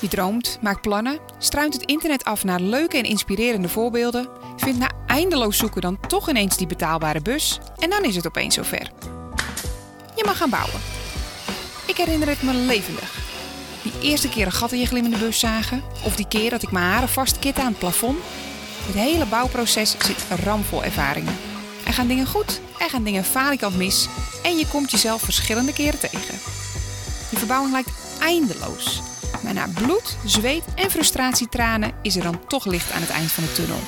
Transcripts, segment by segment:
Je droomt, maakt plannen, struint het internet af naar leuke en inspirerende voorbeelden, vindt na eindeloos zoeken dan toch ineens die betaalbare bus en dan is het opeens zover. Je mag gaan bouwen. Ik herinner het me levendig. Die eerste keer een gat in je glimmende bus zagen, of die keer dat ik mijn haren vastkit aan het plafond. Het hele bouwproces zit ramvol ervaringen. Er gaan dingen goed, er gaan dingen falikant mis en je komt jezelf verschillende keren tegen. Je verbouwing lijkt eindeloos. Maar na bloed, zweet en frustratietranen is er dan toch licht aan het eind van de tunnel.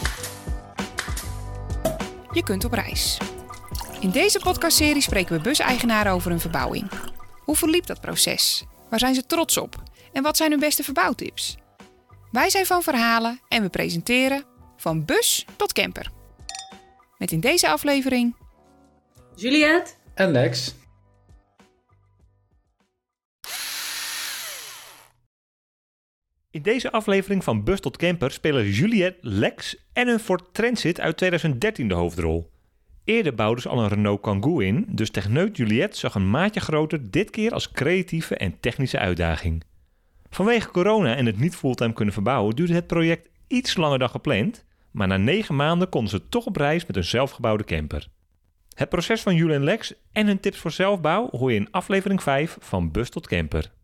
Je kunt op reis. In deze podcastserie spreken we buseigenaren over hun verbouwing. Hoe verliep dat proces? Waar zijn ze trots op? En wat zijn hun beste verbouwtips? Wij zijn van verhalen en we presenteren van bus tot camper. Met in deze aflevering Juliette. En Lex. In deze aflevering van Bus tot Camper spelen Juliette, Lex en een Ford Transit uit 2013 de hoofdrol. Eerder bouwden ze al een Renault Kangoo in, dus techneut Juliette zag een maatje groter dit keer als creatieve en technische uitdaging. Vanwege corona en het niet fulltime kunnen verbouwen duurde het project iets langer dan gepland, maar na negen maanden konden ze toch op reis met een zelfgebouwde camper. Het proces van Juliette en Lex en hun tips voor zelfbouw hoor je in aflevering 5 van Bus tot Camper.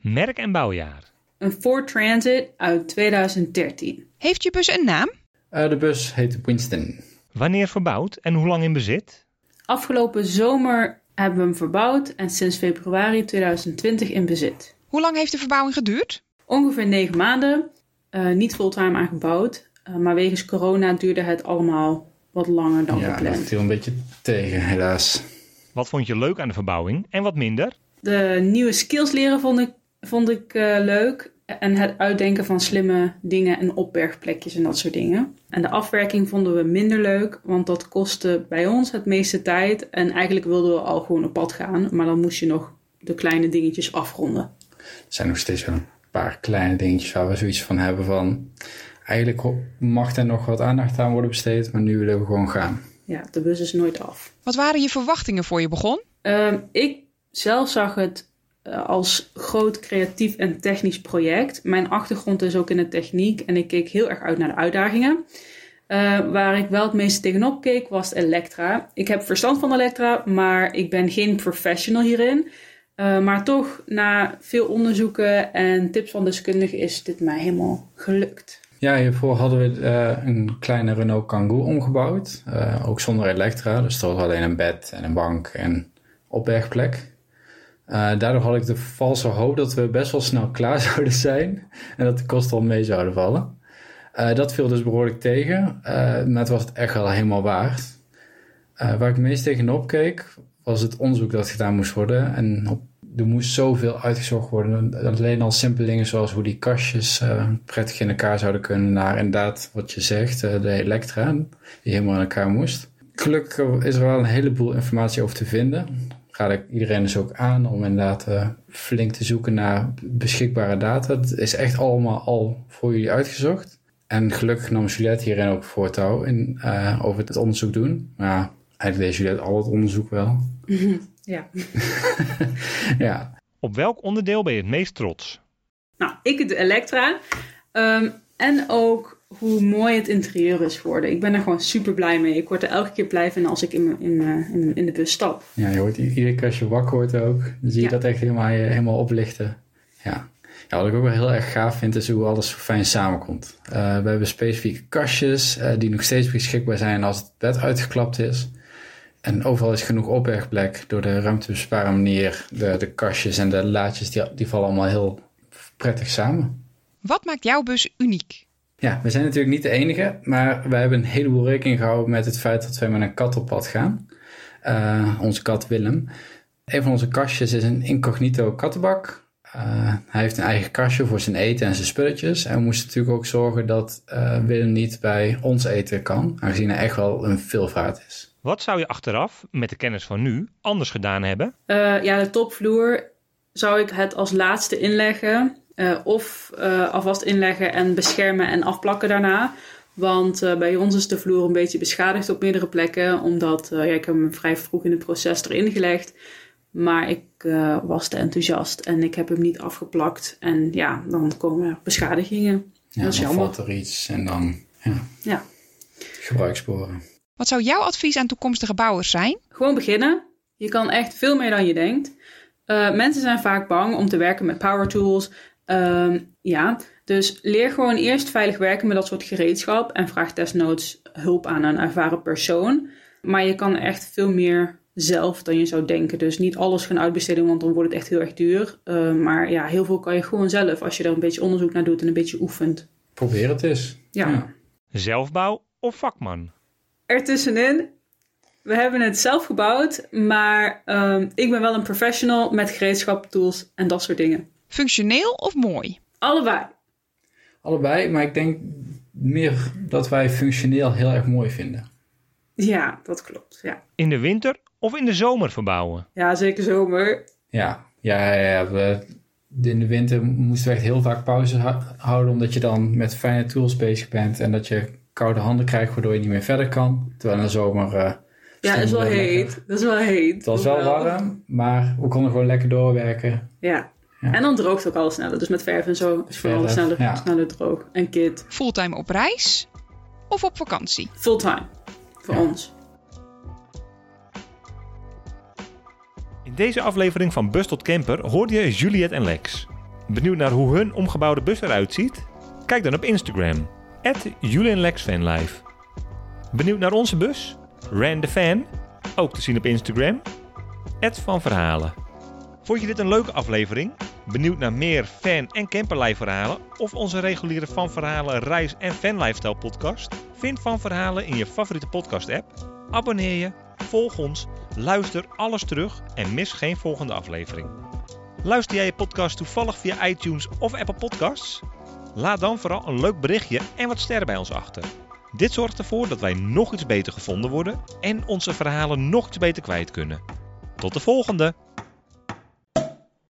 Merk en bouwjaar. Een Ford Transit uit 2013. Heeft je bus een naam? Uh, de bus heet Winston. Wanneer verbouwd en hoe lang in bezit? Afgelopen zomer hebben we hem verbouwd en sinds februari 2020 in bezit. Hoe lang heeft de verbouwing geduurd? Ongeveer negen maanden. Uh, niet fulltime aangebouwd, uh, maar wegens corona duurde het allemaal wat langer dan ja, gepland. dat viel een beetje tegen, helaas. Wat vond je leuk aan de verbouwing en wat minder? De nieuwe skills leren vond ik, vond ik uh, leuk. En het uitdenken van slimme dingen en opbergplekjes en dat soort dingen. En de afwerking vonden we minder leuk, want dat kostte bij ons het meeste tijd. En eigenlijk wilden we al gewoon op pad gaan, maar dan moest je nog de kleine dingetjes afronden. Er zijn nog steeds wel een paar kleine dingetjes waar we zoiets van hebben van... Eigenlijk mag er nog wat aandacht aan worden besteed, maar nu willen we gewoon gaan. Ja, de bus is nooit af. Wat waren je verwachtingen voor je begon? Uh, ik zelf zag het als groot creatief en technisch project. Mijn achtergrond is ook in de techniek en ik keek heel erg uit naar de uitdagingen. Uh, waar ik wel het meeste tegenop keek was Elektra. Ik heb verstand van Elektra, maar ik ben geen professional hierin. Uh, maar toch, na veel onderzoeken en tips van deskundigen, is dit mij helemaal gelukt. Ja, hiervoor hadden we een kleine Renault Kangoo omgebouwd. Ook zonder Elektra. Dus er was alleen een bed en een bank en opbergplek. Uh, daardoor had ik de valse hoop dat we best wel snel klaar zouden zijn. En dat de kosten al mee zouden vallen. dat viel dus behoorlijk tegen. maar het was het echt wel helemaal waard. waar ik meest tegenop keek, was het onderzoek dat gedaan moest worden. En op er moest zoveel uitgezocht worden. Alleen al simpele dingen zoals hoe die kastjes uh, prettig in elkaar zouden kunnen. Naar inderdaad wat je zegt, uh, de elektra die helemaal in elkaar moest. Gelukkig is er wel een heleboel informatie over te vinden. Raad ik iedereen dus ook aan om inderdaad uh, flink te zoeken naar beschikbare data. Het is echt allemaal al voor jullie uitgezocht. En gelukkig nam Juliette hierin ook voortouw in, over het onderzoek doen. Maar eigenlijk deed Juliette al het onderzoek wel. Ja. ja. Op welk onderdeel ben je het meest trots? Nou, ik de Elektra. Um, en ook hoe mooi het interieur is geworden. Ik ben er gewoon super blij mee. Ik word er elke keer blij van als ik in, in, in, in de bus stap. Ja, je hoort iedere keer als je wakker wordt ook. Dan zie je ja. dat echt helemaal, helemaal oplichten. Ja. Ja, wat ik ook wel heel erg gaaf vind, is hoe alles zo fijn samenkomt. Uh, we hebben specifieke kastjes uh, die nog steeds beschikbaar zijn als het bed uitgeklapt is. En overal is genoeg opbergplek door de ruimtebesparen manier. De, de kastjes en de laadjes, die, die vallen allemaal heel prettig samen. Wat maakt jouw bus uniek? Ja, we zijn natuurlijk niet de enige, maar wij hebben een heleboel rekening gehouden met het feit dat wij met een kat op pad gaan. Uh, onze kat Willem. Een van onze kastjes is een incognito kattenbak. Uh, hij heeft een eigen kastje voor zijn eten en zijn spulletjes. En we moesten natuurlijk ook zorgen dat uh, Willem niet bij ons eten kan, aangezien hij echt wel een veelvaart is. Wat zou je achteraf, met de kennis van nu, anders gedaan hebben? Uh, ja, de topvloer zou ik het als laatste inleggen. Uh, of uh, alvast inleggen en beschermen en afplakken daarna. Want bij ons is de vloer een beetje beschadigd op meerdere plekken. Omdat ja, ik heb hem vrij vroeg in het proces erin gelegd. Maar ik uh, was te enthousiast en ik heb hem niet afgeplakt. En ja, dan komen er beschadigingen. Ja, dat is dan valt er iets en dan ja, Ja. gebruikssporen. Wat zou jouw advies aan toekomstige bouwers zijn? Gewoon beginnen. Je kan echt veel meer dan je denkt. Uh, mensen zijn vaak bang om te werken met power tools. Uh, ja, dus leer gewoon eerst veilig werken met dat soort gereedschap en vraag desnoods hulp aan een ervaren persoon. Maar je kan echt veel meer zelf dan je zou denken. Dus niet alles gaan uitbesteden, want dan wordt het echt heel erg duur. Uh, maar ja, heel veel kan je gewoon zelf als je er een beetje onderzoek naar doet en een beetje oefent. Probeer het eens. Ja. Ja. Zelfbouw of vakman? Ertussenin, we hebben het zelf gebouwd, maar um, ik ben wel een professional met gereedschap, tools en dat soort dingen. Functioneel of mooi? Allebei. Allebei, maar ik denk meer dat wij functioneel heel erg mooi vinden. Ja, dat klopt. Ja, In de winter of in de zomer verbouwen? ja zeker zomer. Ja, ja, ja, ja, we, in de winter moesten we echt heel vaak pauze hou- houden, omdat je dan met fijne tools bezig bent en dat je koude handen krijgt, waardoor je niet meer verder kan. Terwijl in de zomer. eh, Ja, het is wel heet. lekker. Dat is wel heet. Het was wel warm, maar we konden gewoon lekker doorwerken. Ja. Ja. En dan droogt het ook al sneller. Dus met verf en zo is vooral Verf, sneller, ja. sneller droog. En kit. Fulltime op reis of op vakantie? Fulltime. Voor Ja. ons. In deze aflevering van Bus tot Camper hoorde je Juliette en Lex. Benieuwd naar hoe hun omgebouwde bus eruit ziet? Kijk dan op Instagram. @julienlexfanlife. Benieuwd naar onze bus? Ran the Fan. Ook te zien op Instagram. Van Verhalen. Vond je dit een leuke aflevering? Benieuwd naar meer fan- en camperlife verhalen? Of onze reguliere Van Verhalen reis- en fan lifestyle podcast? Vind Van Verhalen in je favoriete podcast app. Abonneer je, volg ons, luister alles terug en mis geen volgende aflevering. Luister jij je podcast toevallig via iTunes of Apple Podcasts? Laat dan vooral een leuk berichtje en wat sterren bij ons achter. Dit zorgt ervoor dat wij nog iets beter gevonden worden en onze verhalen nog iets beter kwijt kunnen. Tot de volgende!